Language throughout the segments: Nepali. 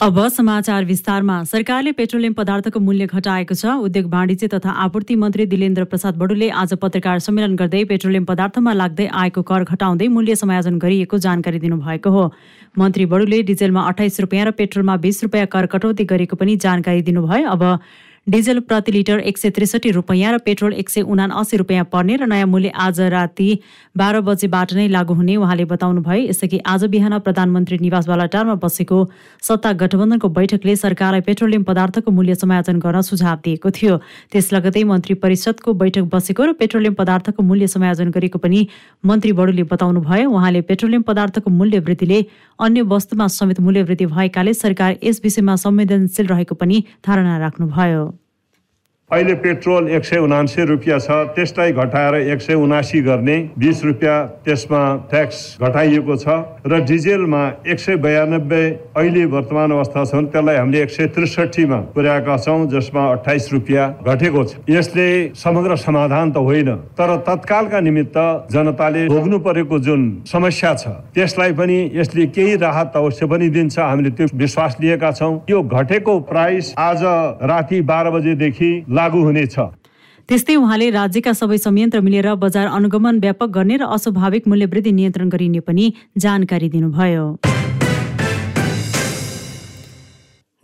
अब समाचार विस्तारमा। सरकारले पेट्रोलियम पदार्थको मूल्य घटाएको छ। उद्योग वाणिज्य तथा आपूर्ति मन्त्री दिलेन्द्र प्रसाद बडुले आज पत्रकार सम्मेलन गर्दै पेट्रोलियम पदार्थमा लाग्दै आएको कर घटाउँदै मूल्य समायोजन गरिएको जानकारी दिनुभएको हो। मन्त्री बडुले डिजेलमा अठाइस रुपियाँ र पेट्रोलमा बिस रुपियाँ कर कटौती गरेको पनि जानकारी दिनुभयो। अब डिजेल प्रति लिटर एक सय त्रिसठी रुपियाँ र पेट्रोल एक सय उनासी रुपियाँ पर्ने र नयाँ मूल्य आज राति बाह्र बजेबाट नै लागू हुने उहाँले बताउनु भयो यसअघि आज बिहान प्रधानमन्त्री निवास बालाटारमा बसेको सत्ता गठबन्धनको बैठकले सरकारलाई पेट्रोलियम पदार्थको मूल्य समायोजन गर्न सुझाव दिएको थियो। त्यस लगतै मन्त्री परिषदको बैठक बसेको र पेट्रोलियम पदार्थको मूल्य समायोजन गरेको पनि मन्त्री बडुले बताउनु भयो उहाँले पेट्रोलियम पदार्थको मूल्य वृद्धिले अन्य वस्तुमा समेत मूल्य वृद्धि भएकाले सरकार यस विषयमा संवेदनशील रहेको पनि धारणा राख्नुभयो। अहिले पेट्रोल एक सय उनासी रुपियाँ छ त्यसलाई घटाएर एक सय उनासी गर्ने बिस रुपियाँ त्यसमा ट्याक्स घटाइएको छ र डिजेलमा एक सय बयानब्बे अहिले वर्तमान अवस्था छन् त्यसलाई हामीले एक सय त्रिसठीमा पुर्याएका छौँ जसमा अठाइस रुपियाँ घटेको छ। यसले समग्र समाधान त होइन तर तत्कालका निमित्त जनताले भोग्नु परेको जुन समस्या छ त्यसलाई पनि यसले केही राहत अवश्य पनि दिन्छ हामीले त्यो विश्वास लिएका छौँ। यो घटेको प्राइस आज राति बाह्र बजेदेखि लागू हुनेछ त्यस्तै उहाँले राज्यका सबै संयन्त्र मिलेर बजार अनुगमन व्यापक गर्ने र अस्वाभाविक मूल्यवृद्धि नियन्त्रण गरिने पनि जानकारी दिनुभयो।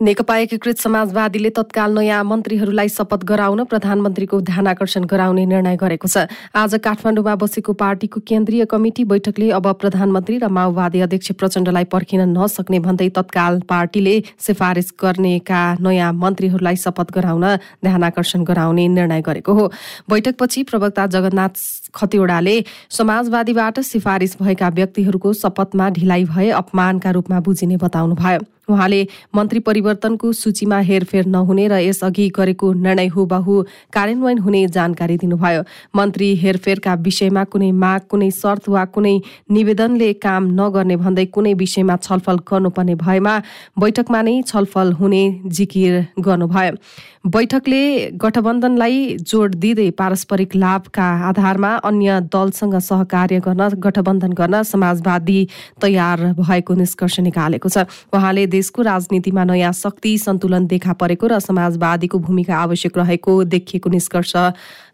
नेकपा एकीकृत समाजवादीले तत्काल नयाँ मन्त्रीहरूलाई शपथ गराउन प्रधानमन्त्रीको ध्यान आकर्षण गराउने निर्णय गरेको छ। आज काठमाडौँमा बसेको पार्टीको केन्द्रीय कमिटी बैठकले अब प्रधानमन्त्री र माओवादी अध्यक्ष प्रचण्डलाई पर्खिन नसक्ने भन्दै तत्काल पार्टीले सिफारिस गर्नेका नयाँ मन्त्रीहरूलाई शपथ गराउन ध्यान आकर्षण गराउने निर्णय गरेको हो। बैठकपछि प्रवक्ता जगन्नाथ खतिवड़ाले समाजवादीबाट सिफारिस भएका व्यक्तिहरूको शपथमा ढिलाइ भए अपमानका रूपमा बुझिने बताउनुभयो। उहाँले मन्त्री परिवर्तनको सूचीमा हेरफेर नहुने र यसअघि गरेको निर्णय हुबहु कार्यान्वयन हुने जानकारी दिनुभयो। मन्त्री हेरफेरका विषयमा कुनै माग कुनै शर्त वा कुनै निवेदनले काम नगर्ने भन्दै कुनै विषयमा छलफल गर्नुपर्ने भएमा बैठकमा नै छलफल हुने जिकिर गर्नुभयो। बैठकले गठबन्धनलाई जोड दिँदै पारस्परिक लाभका आधारमा अन्य दलसँग सहकार्य गर्न गठबन्धन गर्न समाजवादी तयार भएको निष्कर्ष निकालेको छ। उहाँले देशको राजनीतिमा नयाँ शक्ति सन्तुलन देखा परेको र समाजवादीको भूमिका आवश्यक रहेको देखिएको निष्कर्ष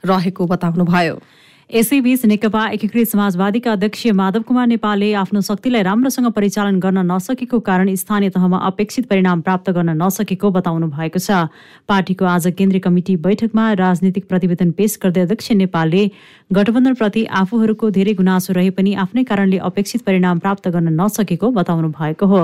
रहेको बताउनुभयो। यसैबीच नेकपा एकीकृत समाजवादीका अध्यक्ष माधव कुमार नेपालले आफ्नो शक्तिलाई राम्रोसँग परिचालन गर्न नसकेको कारण स्थानीय तहमा अपेक्षित परिणाम प्राप्त गर्न नसकेको बताउनु भएको छ। पार्टीको आज केन्द्रीय कमिटी बैठकमा राजनीतिक प्रतिवेदन पेश गर्दै अध्यक्ष नेपालले गठबन्धनप्रति आफूहरूको धेरै गुनासो रहे पनि आफ्नै कारणले अपेक्षित परिणाम प्राप्त गर्न नसकेको बताउनु भएको हो।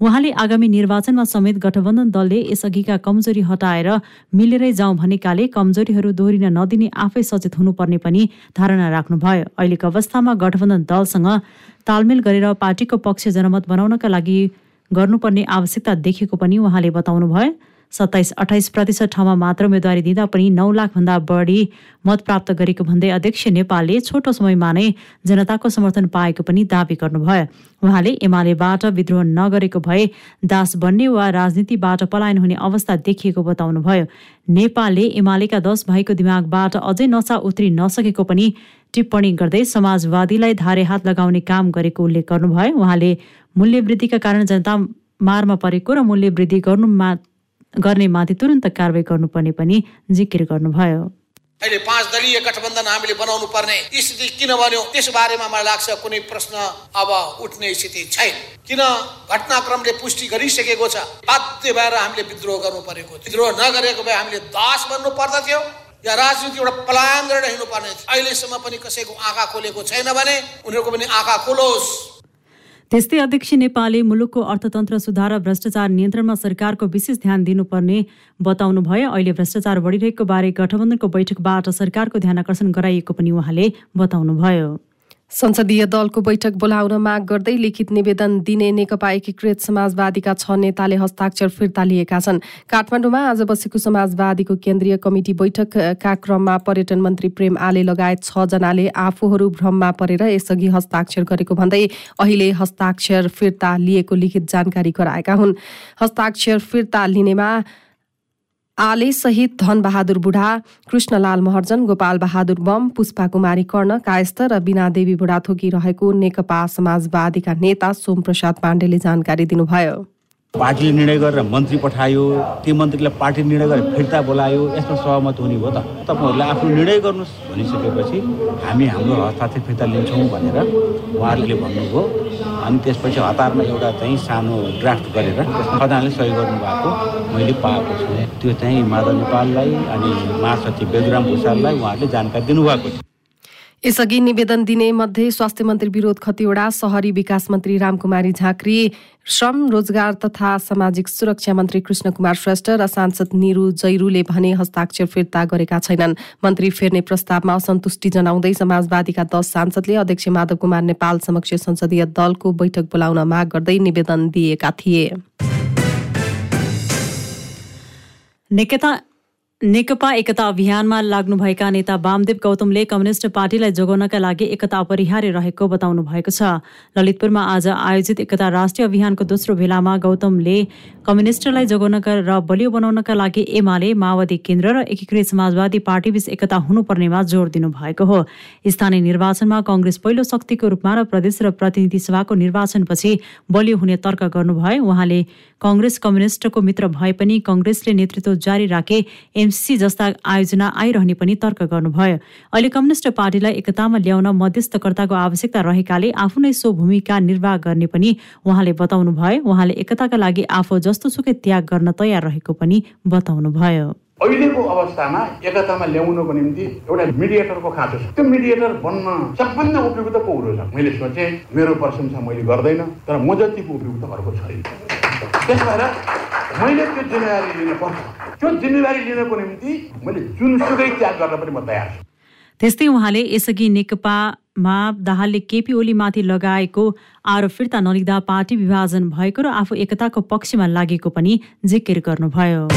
उहाँले आगामी निर्वाचनमा समेत गठबन्धन दलले यसअघिका कमजोरी हटाएर मिलेरै जाउँ भनेकाले कमजोरीहरू दोहोरिन नदिने आफै सचेत हुनुपर्ने पनि धारणा राख्नुभयो। अहिलेको अवस्थामा गठबन्धन दलसँग तालमेल गरेर पार्टीको पक्ष जनमत बनाउनका लागि गर्नुपर्ने आवश्यकता देखेको पनि उहाँले बताउनुभयो। सत्ताइस अठाइस प्रतिशत ठाउँमा मात्र उम्मेदवारी दिँदा पनि नौ लाखभन्दा बढी मत प्राप्त गरेको भन्दै अध्यक्ष नेपालले छोटो समयमा नै जनताको समर्थन पाएको पनि दावी गर्नुभयो। उहाँले एमालेबाट विद्रोह नगरेको भए दास बन्ने वा राजनीतिबाट पलायन हुने अवस्था देखिएको बताउनुभयो। नेपालले एमालेका दश भाइको दिमागबाट अझै नसा उत्रि नसकेको पनि टिप्पणी गर्दै समाजवादीलाई धारे हात लगाउने काम गरेको उल्लेख गर्नुभयो। उहाँले मूल्यवृद्धिका कारण जनता मारमा परेको र मूल्य वृद्धि गर्नुमा गर्ने माथि तुरन्त कारवाही गर्नुपर्ने पनि जिकिर गर्नुभयो। अहिले पाँच दलीय गठबन्धन हामीले बनाउनु पर्ने स्थिति किन बन्यो? त्यस बारेमा मलाई लाग्छ कुनै प्रश्न अब उठ्ने स्थिति छैन। किन घटनाक्रमले पुष्टि गरिसकेको छ? बाध्य भएर हामीले विद्रोह गर्नु परेको विद्रोह नगरेको भए हामीले दास बन्नु पर्दथ्यो या राजनीति एउटा पलायन गरेर हिँड्नु पर्ने अहिलेसम्म पनि कसैको आँखा खोलेको छैन भने उनीहरूको पनि आँखा खोलोस्। त्यस्तै अध्यक्ष नेपालले मुलुकको अर्थतन्त्र सुधार र भ्रष्टाचार नियन्त्रणमा सरकारको विशेष ध्यान दिनुपर्ने बताउनु भयो अहिले भ्रष्टाचार बढिरहेको बारे गठबन्धनको बैठकबाट सरकारको ध्यान आकर्षण गराइएको पनि उहाँले बताउनुभयो। संसदीय दलको बैठक बोलाउन माग गर्दै लिखित निवेदन दिने नेकपा एकीकृत समाजवादीका छ नेताले हस्ताक्षर फिर्ता लिएका छन्। काठमाडौँमा आज बसेको समाजवादीको केन्द्रीय कमिटी बैठकका क्रममा पर्यटन मन्त्री प्रेम आले लगायत जनाले आफूहरू भ्रममा परेर यसअघि हस्ताक्षर गरेको भन्दै अहिले हस्ताक्षर फिर्ता लिएको लिखित जानकारी गराएका हुन्। हस्ताक्षर फिर्ता लिनेमा आले सहित धनबहादुर बुढा कृष्णलाल महर्जन गोपाल बहादुर बम पुष्पा कुमारी कर्ण कायस्थ र बिनादेवी बुढाथोकी रहेको नेकपा समाजवादीका नेता सोमप्रसाद पाण्डेले जानकारी दिनुभयो। पार्टीले निर्णय गरेर मन्त्री पठायो ती मन्त्रीलाई पार्टी निर्णय गरेर फिर्ता बोलायो यसमा सहमत हुने भयो त। तपाईँहरूले आफ्नो निर्णय गर्नुहोस् भनिसकेपछि हामी हाम्रो हस्ताक्षर फिर्ता लिन्छौँ भनेर उहाँहरूले भन्नुभयो। अनि त्यसपछि हतारमा एउटा चाहिँ सानो ड्राफ्ट गरेर त्यसमा खजानले सही गर्नुभएको मैले पाएको छु। त्यो चाहिँ माधव नेपाललाई अनि महासचिव बेदुराम भूषाललाई उहाँहरूले जानकारी दिनुभएको थियो यसअघि निवेदन दिने मध्ये स्वास्थ्य मन्त्री विरोध खतिवडा शहरी विकास मन्त्री रामकुमारी झाँक्री श्रम रोजगार तथा सामाजिक सुरक्षा मन्त्री कृष्ण कुमार श्रेष्ठ र सांसद निरु जैरूले भने हस्ताक्षर फिर्ता गरेका छैनन्। मन्त्री फेर्ने प्रस्तावमा असन्तुष्टि जनाउँदै समाजवादीका दश सांसदले अध्यक्ष माधव कुमार नेपाल समक्ष संसदीय दलको बैठक बोलाउन माग गर्दै निवेदन दिएका थिए। नेकपा एकता अभियानमा लाग्नुभएका नेता वामदेव गौतमले कम्युनिष्ट पार्टीलाई जोगाउनका लागि एकता अपरिहार्य रहेको बताउनु भएको छ। ललितपुरमा आज आयोजित एकता राष्ट्रिय अभियानको दोस्रो भेलामा गौतमले कम्युनिष्टलाई जोगाउनका र बलियो बनाउनका लागि एमाले माओवादी केन्द्र र एकीकृत समाजवादी पार्टीबीच एकता हुनुपर्नेमा जोड़ दिनुभएको हो। स्थानीय निर्वाचनमा कङ्ग्रेस पहिलो शक्तिको रूपमा र प्रदेश र प्रतिनिधि सभाको निर्वाचनपछि बलियो हुने तर्क गर्नुभए उहाँले कङ्ग्रेस कम्युनिष्टको मित्र भए पनि कङ्ग्रेसले नेतृत्व जारी राखे एमसी जस्ता आयोजना आइरहने पनि तर्क गर्नुभयो। अहिले कम्युनिष्ट पार्टीलाई एकतामा ल्याउन मध्यस्थकर्ताको आवश्यकता रहेकाले आफू नै सो भूमिका निर्वाह गर्ने पनि उहाँले बताउनु भयो उहाँले एकताका लागि आफू जस्तोसुकै त्याग गर्न तयार रहेको पनि बताउनुभयो। अहिलेको अवस्थामा एकतामा ल्याउनको निम्ति एउटा मिडिएटरको खाँचो छ। त्यो मिडिएटर बन्न सबभन्दा उपयुक्त को हुनु छ मैले सोचेँ मेरो प्रशंसा मैले गर्दैन तर म जतिको उपयुक्त अर्को छैन। त्यस भएर मैले त्यो जिम्मेवारी लिन पर्छ। त्यो जिम्मेवारी लिनको निम्ति मैले जुनसुकै त्याग गर्न पनि म तयार छु। त्यस्तै उहाँले यसअघि नेकपामा दाहालले केपी ओलीमाथि लगाएको आरोप फिर्ता नलिँदा पार्टी विभाजन भएको र आफू एकताको पक्षमा लागेको पनि जिकिर गर्नुभयो।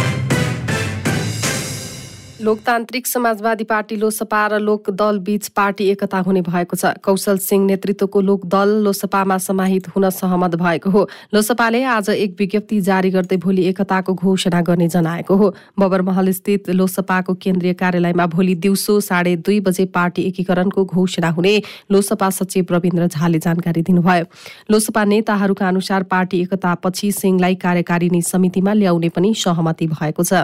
लोकतान्त्रिक समाजवादी पार्टी लोसपा र लोकदल बीच पार्टी एकता हुने भएको छ। कौशल सिंह नेतृत्वको लोकदल लोसपामा समाहित हुन सहमत भएको हो। लोसपाले आज एक विज्ञप्ति जारी गर्दै भोलि एकताको घोषणा गर्ने जनाएको हो। बबरमहल स्थित लोसपाको केन्द्रीय कार्यालयमा भोलि दिउँसो साढे दुई बजे पार्टी एकीकरणको घोषणा हुने लोसपा सचिव रविन्द्र झाले जानकारी दिनुभयो। लोसपा नेताहरूका अनुसार पार्टी एकतापछि सिंहलाई कार्यकारिणी समितिमा ल्याउने पनि सहमति भएको छ।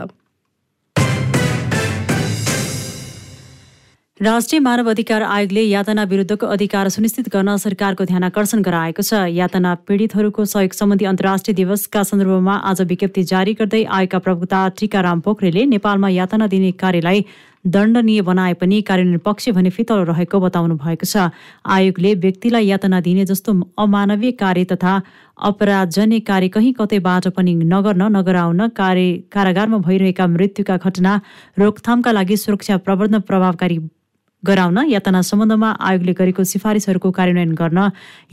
राष्ट्रिय मानव अधिकार आयोगले यातना विरुद्धको अधिकार सुनिश्चित गर्न सरकारको ध्यान आकर्षण गराएको छ। यातना पीडितहरूको सहयोग सम्बन्धी अन्तर्राष्ट्रिय दिवसका सन्दर्भमा आज विज्ञप्ति जारी गर्दै आयोगका प्रवक्ता टीकाराम पोखरेलले नेपालमा यातना दिने कार्यलाई दण्डनीय बनाए पनि कार्यान्वयन पक्ष भने फितलो रहेको बताउनु भएको छ। आयोगले व्यक्तिलाई यातना दिने जस्तो अमानवीय कार्य तथा अपराधजन्य कार्य कहीँ कतैबाट पनि नगर्न नगराउन कार्य कारागारमा भइरहेका मृत्युका घटना रोकथामका लागि सुरक्षा प्रबन्ध प्रभावकारी गराउन यातना सम्बन्धमा आयोगले गरेको सिफारिसहरूको कार्यान्वयन गर्न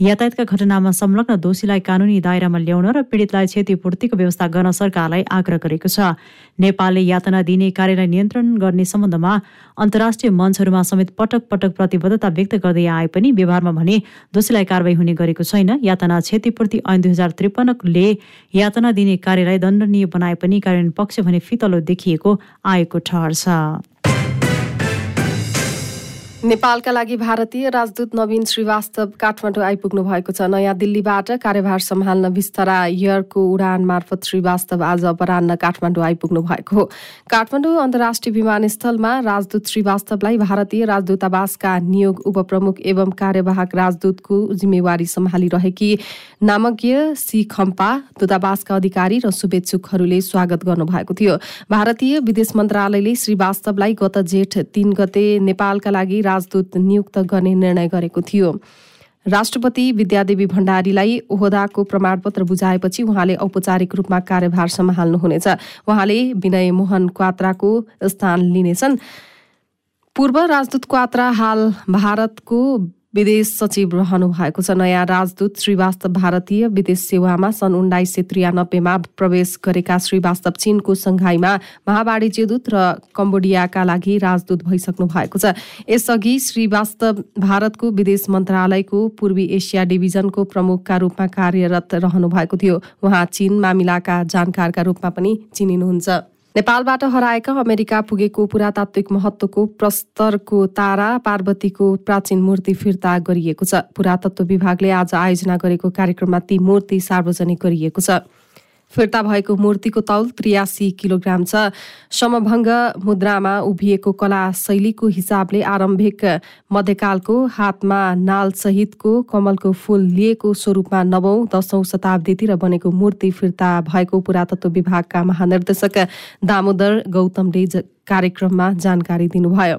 यातायातका घटनामा संलग्न दोषीलाई कानुनी दायरामा ल्याउन र पीडितलाई क्षतिपूर्तिको व्यवस्था गर्न सरकारलाई आग्रह गरेको छ। नेपालले यातना दिने कार्यलाई नियन्त्रण गर्ने सम्बन्धमा अन्तर्राष्ट्रिय मञ्चहरूमा समेत पटक पटक प्रतिबद्धता व्यक्त गर्दै आए पनि व्यवहारमा भने दोषीलाई कारवाही हुने गरेको छैन। यातना क्षतिपूर्ति ऐन दुई हजार त्रिपन्नले यातना दिने कार्यलाई दण्डनीय बनाए पनि कार्यान्वयन पक्ष भने फितलो देखिएको आएको ठहर छ। नेपालका लागि भारतीय राजदूत नवीन श्रीवास्तव काठमाडौँ आइपुग्नु भएको छ। नयाँ दिल्लीबाट कार्यभार सम्हाल्न विस्तारा एयरको उडान मार्फत श्रीवास्तव आज अपरान्न काठमाडौँ आइपुग्नु भएको हो। काठमाडौँ अन्तर्राष्ट्रिय विमानस्थलमा राजदूत श्रीवास्तवलाई भारतीय राजदूतावासका नियोग उपप्रमुख एवं कार्यवाहक राजदूतको जिम्मेवारी सम्हालिरहेकी नामज्ञ सी खम्पा दूतावासका अधिकारी र शुभेच्छुकहरूले स्वागत गर्नुभएको थियो। भारतीय विदेश मन्त्रालयले श्रीवास्तवलाई गत जेठ तीन गते नेपालका लागि राजदूत नियुक्त गर्ने निर्णय गरेको थियो। राष्ट्रपति विद्यादेवी भण्डारीलाई ओहदाको प्रमाणपत्र बुझाएपछि उहाँले औपचारिक रूपमा कार्यभार सम्हाल्नुहुनेछ। उहाँले विनय मोहन क्वात्राको स्थान लिनेछन्। पूर्व राजदूत क्वात्रा हाल भारतको विदेश सचिव रहनु भएको छ। नयाँ राजदूत श्रीवास्तव भारतीय विदेश सेवामा सन् उन्नाइस सय त्रियानब्बेमा प्रवेश गरेका श्रीवास्तव चीनको सङ्घाईमा महावाणिज्य दूत र कम्बोडियाका लागि राजदूत भइसक्नु भएको छ। यसअघि श्रीवास्तव भारतको विदेश मन्त्रालयको पूर्वी एसिया डिभिजनको प्रमुखका रूपमा कार्यरत रहनु भएको थियो। उहाँ चीन मामिलाका जानकारका रूपमा पनि चिनिनुहुन्छ। नेपालबाट हराएका अमेरिका पुगेको पुरातात्विक महत्वको प्रस्तरको तारा पार्वतीको प्राचीन मूर्ति फिर्ता गरिएको छ। पुरातत्व विभागले आज आयोजना गरेको कार्यक्रममा ती मूर्ति सार्वजनिक गरिएको छ। फिर्ता भएको मूर्तिको तौल त्रियासी किलोग्राम छ। समभङ्ग मुद्रामा उभिएको कला शैलीको हिसाबले आरम्भिक मध्यकालको हातमा नाल सहितको कमलको फूल लिएको स्वरूपमा नवौं दशौं शताब्दीतिर बनेको मूर्ति फिर्ता भएको पुरातत्व विभागका महानिर्देशक दामोदर गौतमले कार्यक्रममा जानकारी दिनुभयो।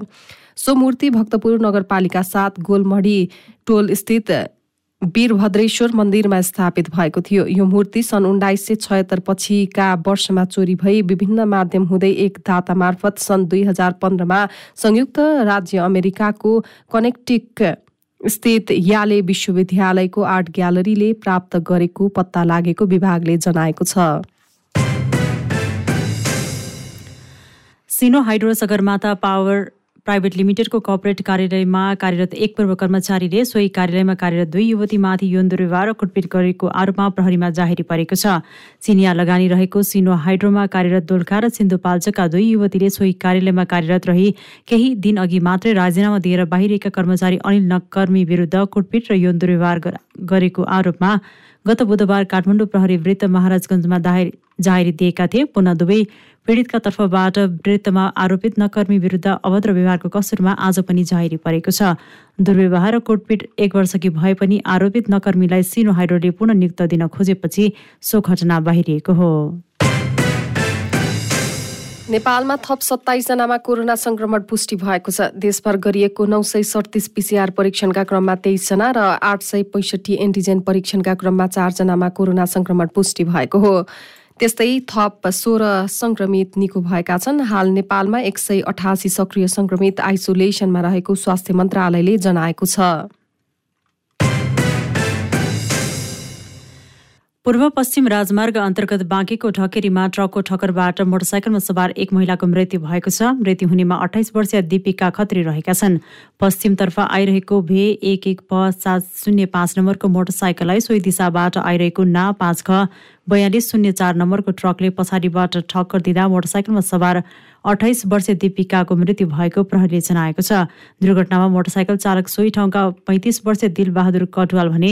सो मूर्ति भक्तपुर नगरपालिका सात गोलमढी टोल स्थित वीरभद्रेश्वर मन्दिरमा स्थापित भएको थियो। यो मूर्ति सन् उन्नाइस सय छयत्तर पछिका वर्षमा चोरी भई विभिन्न माध्यम हुँदै एक दाता मार्फत सन् दुई हजार पन्ध्रमा संयुक्त राज्य अमेरिकाको कनेक्टिक स्थित याले विश्वविद्यालयको आर्ट ग्यालरीले प्राप्त गरेको पत्ता लागेको विभागले जनाएको छ। Sino Hydro Sagarmatha Power Private लिमिटेडको corporate कार्यालयमा कार्यरत एक पूर्व कर्मचारीले सोही कार्यालयमा कार्यरत दुई युवतीमाथि यौन दुर्व्यवहार कुटपिट गरेको आरोपमा प्रहरीमा जाहेरी परेको छ। चिनिया लगानी रहेको सिनो हाइड्रोमा कार्यरत दोलखा र सिन्धुपाल्चोकका दुई युवतीले सोही कार्यालयमा कार्यरत रही केही दिन अघि मात्रै राजीनामा दिएर बाहिरिएका कर्मचारी अनिल नकर्मी विरुद्ध कुटपिट र यौन दुर्व्यवहार गरेको आरोपमा गत बुधबार काठमाडौँ प्रहरी वृत्त महाराजगञ्जमा जाहेरी दिएका थिए। पुनः दुवै पीडितका तर्फबाट वृत्तमा आरोपित नकर्मी विरुद्ध अभद्र व्यवहारको कसुरमा आज पनि जाहेरी परेको छ। दुर्व्यवहार र कोटपिट एक वर्षकी भए पनि आरोपित नकर्मीलाई सिनो हाइड्रोले पुनः नियुक्त दिन खोजेपछि सो घटना बाहिरिएको हो। नेपालमा थप सत्ताइसजनामा कोरोना संक्रमण पुष्टि भएको छ। देशभर गरिएको नौ सय सडतिस पिसिआर परीक्षणका क्रममा तेइसजना र आठ सय पैँसठी एन्टिजेन परीक्षणका क्रममा चारजनामा कोरोना संक्रमण पुष्टि भएको हो। त्यस्तै थप सोह्र संक्रमित निको भएका छन्। हाल नेपालमा एक सय अठासी सक्रिय संक्रमित आइसोलेसनमा रहेको स्वास्थ्य मन्त्रालयले जनाएको छ। पूर्व पश्चिम राजमार्ग अन्तर्गत बाँकेको ढकेरीमा ट्रकको ठक्करबाट मोटरसाइकलमा सवार एक महिलाको मृत्यु भएको छ। मृत्यु हुनेमा अठाइस वर्षीय दिपिका खत्री रहेका छन्। पश्चिमतर्फ आइरहेको भे एक एक प सात शून्य पाँच नम्बरको मोटरसाइकललाई सोही दिशाबाट आइरहेको ना पाँच ख बयालिस शून्य चार नम्बरको ट्रकले पछाडिबाट ठक्कर दिँदा मोटरसाइकलमा सवार अठाइस वर्षीय दिपिकाको मृत्यु भएको प्रहरीले जनाएको छ। दुर्घटनामा मोटरसाइकल चालक सोही ठाउँका पैँतिस वर्षीय दिलबहादुर कटवाल भने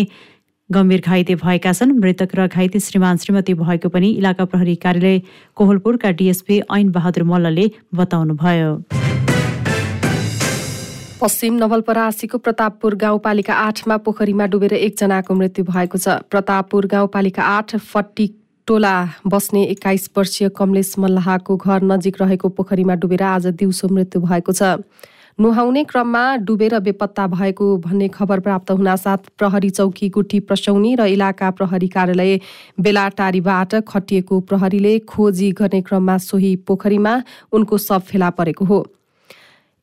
गम्भीर घाइते भएका छन्। मृतक र घाइते श्रीमान श्रीमती भएको पनि इलाका प्रहरी कार्यालय कोहलपुरका डिएसपी ऐन बहादुर मल्लले बताउनुभयो। पश्चिम नवलपरासीको प्रतापपुर गाउँपालिका आठमा पोखरीमा डुबेर एकजनाको मृत्यु भएको छ। प्रतापपुर गाउँपालिका आठ फट्टी टोला बस्ने एक्काइस वर्षीय कमलेश मल्लाहको घर नजिक रहेको पोखरीमा डुबेर आज दिउँसो मृत्यु भएको छ। नुहाउने क्रममा डुबेर बेपत्ता भएको भन्ने खबर प्राप्त हुनासाथ प्रहरी चौकी गुठी प्रसौनी र इलाका प्रहरी कार्यालय बेलाटारीबाट खटिएको प्रहरीले खोजी गर्ने क्रममा सोही पोखरीमा उनको सब फेला परेको हो।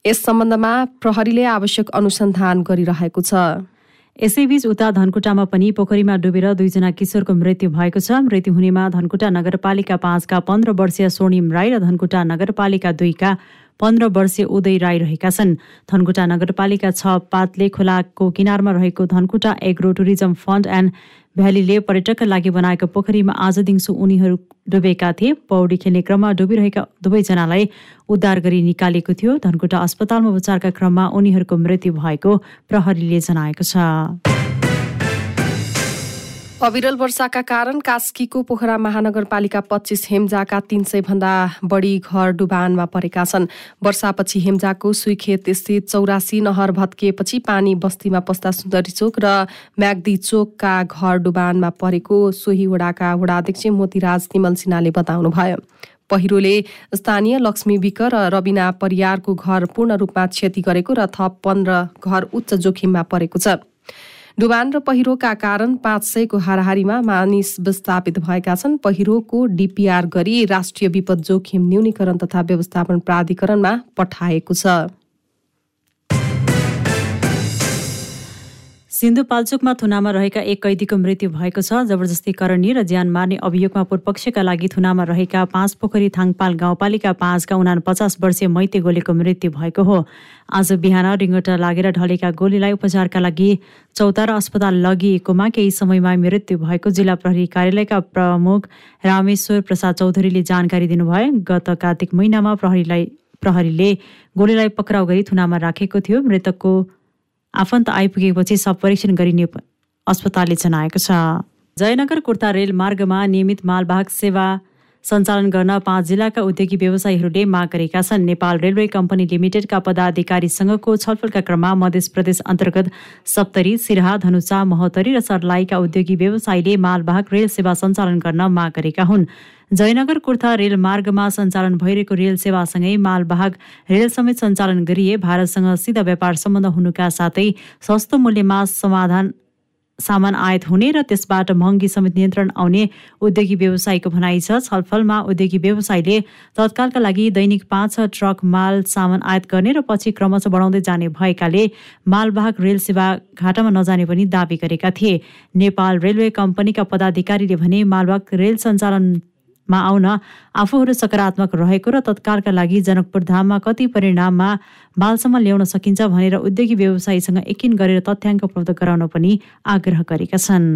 यस सम्बन्धमा प्रहरीले आवश्यक अनुसन्धान गरिरहेको छ। यसैबीच उता धनकुटामा पनि पोखरीमा डुबेर दुईजना किशोरको मृत्यु भएको छ। मृत्यु हुनेमा धनकुटा नगरपालिका पाँचका पन्ध्र वर्षीय स्वर्णिम राई र धनकुटा नगरपालिका दुईका पन्ध्र वर्षीय उदय राई रहेका छन्। धनकुटा नगरपालिका छ पातले खोलाको किनारमा रहेको Dhankuta agro tourism fund and भ्यालीले पर्यटकका लागि बनाएको पोखरीमा आज दिउँसो उनीहरू डुबेका थिए। पौडी खेल्ने क्रममा डुबिरहेका दुवैजनालाई उद्धार गरी निकालेको थियो। धनकुटा अस्पतालमा उपचारका क्रममा उनीहरूको मृत्यु भएको प्रहरीले जनाएको छ। अविरल वर्षाका कारण कास्कीको पोखरा महानगरपालिका पच्चिस हेम्जाका तीन सय भन्दा बढी घर डुबानमा परेका छन्। वर्षापछि हेम्जाको सुइखेत स्थित चौरासी नहर भत्किएपछि पानी बस्तीमा पस्दा सुन्दरी चोक र म्याग्दी चोकका घर डुबानमा परेको सोही वडाका वडाध्यक्ष मोतीराज तिमल सिन्हाले बताउनुभयो। पहिरोले स्थानीय लक्ष्मी विक र रविना परियारको घर पूर्ण रूपमा क्षति गरेको र थप पन्ध्र घर उच्च जोखिममा परेको छ। डुबान र पहिरोका कारण पाँच सयको हाराहारीमा मानिस विस्थापित भएका छन्। पहिरोको डिपिआर गरी राष्ट्रिय विपद जोखिम न्यूनीकरण तथा व्यवस्थापन प्राधिकरणमा पठाएको छ। सिन्धुपाल्चोकमा थुनामा रहेका एक कैदीको मृत्यु भएको छ। जबरजस्ती करणी र ज्यान मार्ने अभियोगमा पूर्वपक्षका लागि थुनामा रहेका पाँच पोखरी थाङपाल गाउँपालिका पाँचका उना पचास वर्षीय मैते गोलीको मृत्यु भएको हो। आज बिहान रिङ्गटा लागेर ढलेका गोलीलाई उपचारका लागि चौतारा अस्पताल लगिएकोमा केही समयमा मृत्यु भएको जिल्ला प्रहरी कार्यालयका प्रमुख रामेश्वर प्रसाद चौधरीले जानकारी दिनुभयो। गत कार्तिक महिनामा प्रहरीलाई प्रहरीले गोलीलाई पक्राउ गरी थुनामा राखेको थियो। मृतकको आफन्त आइपुगेपछि सब परीक्षण गरिने अस्पतालले जनाएको छ। जयनगर कुर्ता रेल मार्गमा नियमित मालवाहक सेवा सञ्चालन गर्न पाँच जिल्लाका उद्योगी व्यवसायीहरूले माग गरेका छन्। नेपाल रेलवे कम्पनी लिमिटेडका पदाधिकारीसँगको छलफलका क्रममा मध्य प्रदेश अन्तर्गत सप्तरी सिराहा धनुषा महोत्तरी र सर्लाहीका उद्योगी व्यवसायीले मालवाहक रेल सेवा सञ्चालन गर्न माग गरेका हुन्। जयनगर कुर्था रेल मार्गमा सञ्चालन भइरहेको रेल सेवासँगै मालवाहक रेल समेत सञ्चालन गरिए भारतसँग सिधा व्यापार सम्बन्ध हुनुका साथै सस्तो मूल्यमा समाधान सामान आयात हुने र त्यसबाट महँगी समेत नियन्त्रण आउने उद्योगी व्यवसायीको भनाइ छ। छलफलमा उद्योगी व्यवसायीले तत्कालका लागि दैनिक पाँच छ ट्रक माल सामान आयात गर्ने र पछि क्रमशः बढाउँदै जाने भएकाले मालवाहक रेल सेवा घाटामा नजाने पनि दावी गरेका थिए। नेपाल रेलवे कम्पनीका पदाधिकारीले भने मालवाहक रेल सञ्चालन मा आउन आफूहरू सकारात्मक रहेको र तत्कालका लागि जनकपुर धाममा कति परिणाममा बालसम्म ल्याउन सकिन्छ भनेर उद्योगी व्यवसायीसँग यकिन गरेर तथ्याङ्क उपलब्ध गराउन पनि आग्रह गरेका छन्।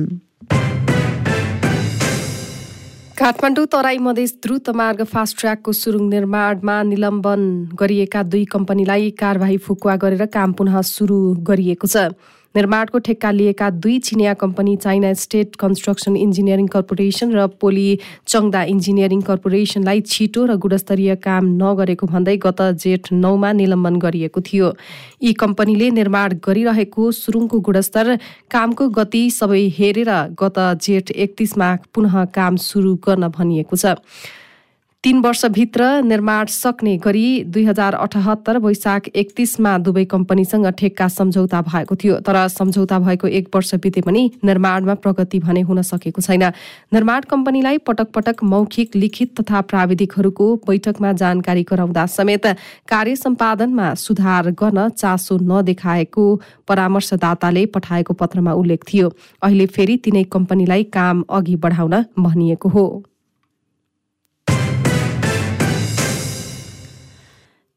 काठमाडौँ तराई मधेस द्रुत मार्ग फास्ट ट्र्याकको सुरुङ निर्माणमा निलम्बन गरिएका दुई कम्पनीलाई कारवाही फुकुवा गरेर काम पुनः सुरु गरिएको छ। निर्माणको ठेक्का लिएका दुई चिनिया company China State Construction Engineering Corporation र पोली चङ्दा इन्जिनियरिङ कर्पोरेसनलाई छिटो र गुणस्तरीय काम नगरेको भन्दै गत जेठ नौमा निलम्बन गरिएको थियो। यी कम्पनीले निर्माण गरिरहेको सुरुङको गुणस्तर कामको गति सबै हेरेर गत जेठ एकतिसमा पुनः काम सुरु गर्न भनिएको छ। तीन वर्षभित्र निर्माण सक्ने गरी दुई हजार अठहत्तर वैशाख एकतिसमा दुवै कम्पनीसँग ठेक्का सम्झौता भएको थियो। तर सम्झौता भएको एक वर्ष बिते पनि निर्माणमा प्रगति भने हुन सकेको छैन। निर्माण कम्पनीलाई पटक पटक मौखिक लिखित तथा प्राविधिकहरूको बैठकमा जानकारी गराउँदा समेत कार्य सम्पादनमा सुधार गर्न चासो नदेखाएको परामर्शदाताले पठाएको पत्रमा उल्लेख थियो। अहिले फेरि तिनै कम्पनीलाई काम अघि बढाउन भनिएको हो।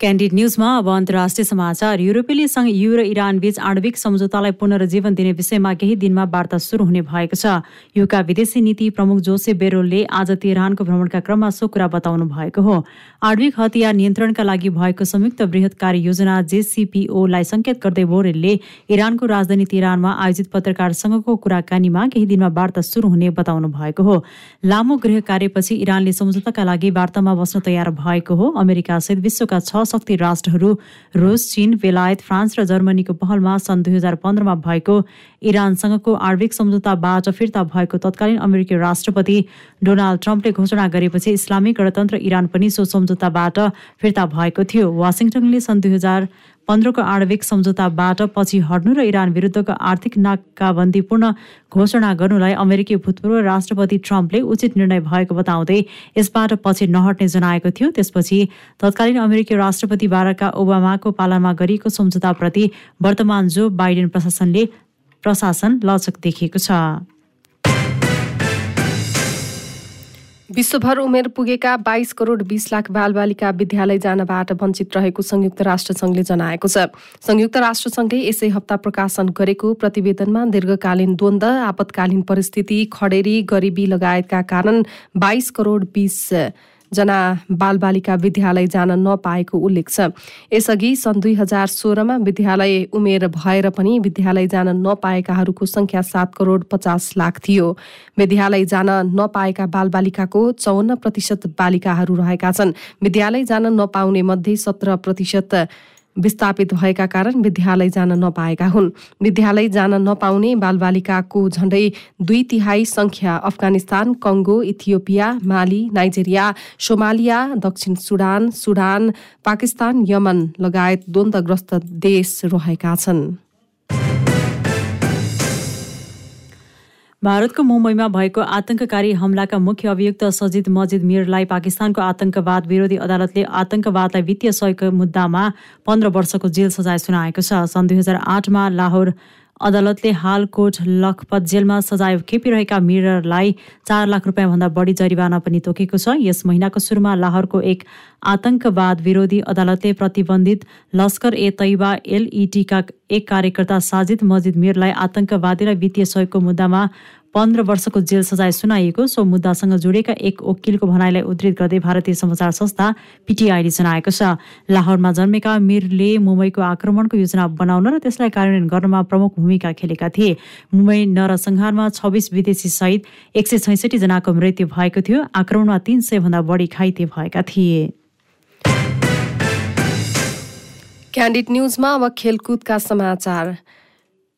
क्यान्डिड न्युजमा अब अन्तर्राष्ट्रिय समाचार। युरोपेली संघ यु र इरान बीच आणविक सम्झौतालाई पुनर्जीवन दिने विषयमा केही दिनमा वार्ता सुरु हुने भएको छ। युका विदेशी नीति प्रमुख जोसे बेरोलले आज तेहरानको भ्रमणका क्रममा सो कुरा बताउनु भएको हो। आणविक हतियार नियन्त्रणका लागि भएको संयुक्त वृहत कार्य योजना जेसिपिओलाई संकेत गर्दै बोरेलले इरानको राजधानी तेहरानमा आयोजित पत्रकारसँगको कुराकानीमा केही दिनमा वार्ता सुरु हुने बताउनु भएको हो। लामो गृह कार्यपछि इरानले सम्झौताका लागि वार्तामा बस्न तयार भएको हो। अमेरिकासहित विश्वका छ शक्ति राष्ट्रहरू रुस चीन बेलायत फ्रान्स र जर्मनीको पहलमा सन् दुई हजार पन्ध्रमा भएको इरानसँगको आणविक सम्झौताबाट फिर्ता भएको तत्कालीन अमेरिकी राष्ट्रपति डोनाल्ड ट्रम्पले घोषणा गरेपछि इस्लामिक गणतन्त्र इरान पनि सो सम्झौताबाट फिर्ता भएको थियो। वासिङटनले सन् दुई हजार पन्ध्रको आणविक सम्झौताबाट पछि हट्नु र इरान विरुद्धको आर्थिक नाकाबन्दीपूर्ण घोषणा गर्नुलाई अमेरिकी भूतपूर्व राष्ट्रपति ट्रम्पले उचित निर्णय भएको बताउँदै यसबाट पछि नहट्ने जनाएको थियो। त्यसपछि तत्कालीन अमेरिकी राष्ट्रपति बाराका ओबामाको पालनमा गरिएको सम्झौताप्रति वर्तमान जो बाइडेन प्रशासनले प्रशासन लचक देखिएको छ। विश्वभर उमेर पुगेका बाइस करोड बिस लाख बालबालिका विद्यालय जानबाट वञ्चित रहेको संयुक्त राष्ट्रसङ्घले जनाएको छ। संयुक्त राष्ट्रसङ्घले यसै हप्ता प्रकाशन गरेको प्रतिवेदनमा दीर्घकालीन द्वन्द आपतकालीन परिस्थिति खडेरी गरिबी लगायतका कारण बाइस करोड बिस जना बालबालिका विद्यालय जान नपाएको उल्लेख छ। यसअघि सन् दुई हजार सोह्रमा विद्यालय उमेर भएर पनि विद्यालय जान नपाएकाहरूको संख्या सात करोड पचास लाख थियो। विद्यालय जान नपाएका बालबालिकाको चौन्न प्रतिशत बालिकाहरू रहेका छन्। विद्यालय जान नपाउने मध्ये सत्र प्रतिशत विस्थापित भएका कारण विद्यालय जान नपाएका हुन्। विद्यालय जान नपाउने बालबालिकाको झण्डै दुई तिहाई संख्या Afghanistan Congo Ethiopia Mali Nigeria Somalia दक्षिण सुडान सुडान पाकिस्तान यमन लगायत द्वन्द्वग्रस्त देश रहेका छन्। भारतको मुम्बईमा भएको आतंककारी हमलाका मुख्य अभियुक्त सजिद मजिद मिरलाई पाकिस्तानको आतंकवाद विरोधी अदालतले आतंकवादलाई वित्तीय सहयोगको मुद्दामा पन्ध्र वर्षको जेल सजाय सुनाएको छ। सन् दुई हजार आठमा लाहोर अदालतले हाल कोट लखपत जेलमा सजाय खेपिरहेका मिररलाई चार लाख रुपियाँभन्दा बढी जरिवाना पनि तोकेको छ। यस महिनाको सुरुमा लाहोरको एक आतंकवाद विरोधी अदालतले प्रतिबन्धित लस्कर ए तैबा एलइटीका एक कार्यकर्ता साजिद मजिद मिरलाई आतंकवादीलाई वित्तीय सहयोगको मुद्दामा पन्ध्र वर्षको जेल सजाय सुनाइएको सो मुद्दासँग जोडिएका एक वकिलको भनाइलाई उद्धृत गर्दै भारतीय समाचार संस्था पिटिआईले जनाएको छ। लाहोरमा जन्मेका मिरले मुम्बईको आक्रमणको योजना बनाउन र त्यसलाई कार्यान्वयन गर्नमा प्रमुख भूमिका खेलेका थिए। मुम्बई नरसंहारमा छब्बिस विदेशी सहित एक सय छैसठी जनाको मृत्यु भएको थियो। आक्रमणमा तीन सय भन्दा बढी घाइते भएका थिए। क्यान्डिड न्युजमा अब खेलकुदका समाचार।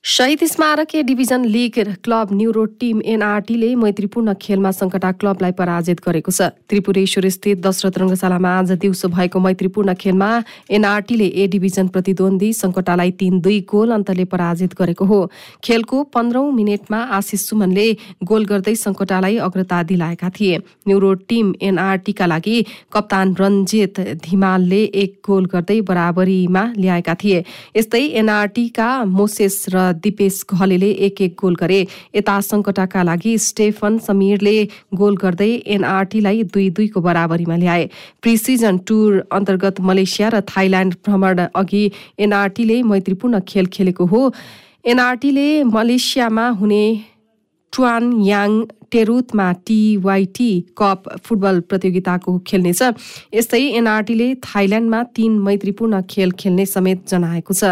शहीद स्मारकीय division league club New Road team एनआरटीले मैत्रीपूर्ण खेलमा सङ्कटा क्लबलाई पराजित गरेको छ। त्रिपुरेश्वर स्थित दशरथ रङ्गशालामा आज दिउँसो भएको मैत्रीपूर्ण खेलमा एनआरटीले ए डिभिजन प्रतिद्वन्दी सङ्कटालाई तीन दुई गोल अन्तरले पराजित गरेको हो। खेलको पन्ध्रौं मिनटमा आशिष सुमनले गोल गर्दै सङ्कटालाई अग्रता दिलाएका थिए। न्युरो टिम एनआरटीका लागि कप्तान रञ्जित धिमालले एक गोल गर्दै बराबरीमा ल्याएका थिए। यस्तै एनआरटीका मोसेस र दिपेश घलेले एक एक गोल गरे। यता सङ्कटाका लागि स्टेफन समीरले गोल गर्दै एनआरटीलाई दुई दुईको बराबरीमा ल्याए। प्रिसिजन टुर अन्तर्गत मलेसिया र थाइल्याण्ड भ्रमण अघि एनआरटीले मैत्रीपूर्ण खेल खेलेको हो। एनआरटीले मलेसियामा हुने ट्वान याङ टेरुतमा टिवाइटी कप फुटबल प्रतियोगिताको खेल्नेछ। यस्तै एनआरटीले थाइल्याण्डमा तीन मैत्रीपूर्ण खेल खेल्ने समेत जनाएको छ।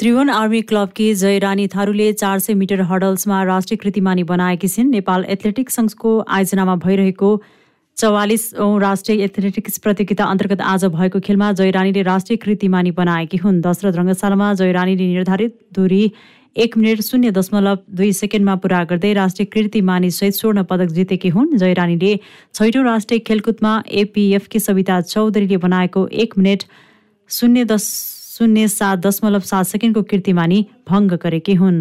त्रिभुवन आर्मी क्लबकी जयरानी थारूले चार सय मिटर हडल्समा राष्ट्रिय कृतिमानी बनाएकी छिन्। नेपाल एथलेटिक्स सङ्घको आयोजनामा भइरहेको चौवालिसौँ राष्ट्रिय एथलेटिक्स प्रतियोगिता अन्तर्गत आज भएको खेलमा जयरानीले राष्ट्रिय कृतिमानी बनाएकी हुन्। दशरथ रङ्गशालामा जयरानीले निर्धारित दूरी एक मिनट शून्य दशमलव दुई सेकेन्डमा पुरा गर्दै राष्ट्रिय कृतिमानी सहित स्वर्ण पदक जितेकी हुन्। जयरानीले छैटौँ राष्ट्रिय खेलकुदमा एपिएफकी सविता चौधरीले बनाएको एक मिनट शून्य दस शून्य सात दशमलव सात सेकेन्डको कीर्तिमानी भङ्ग गरेकी हुन्।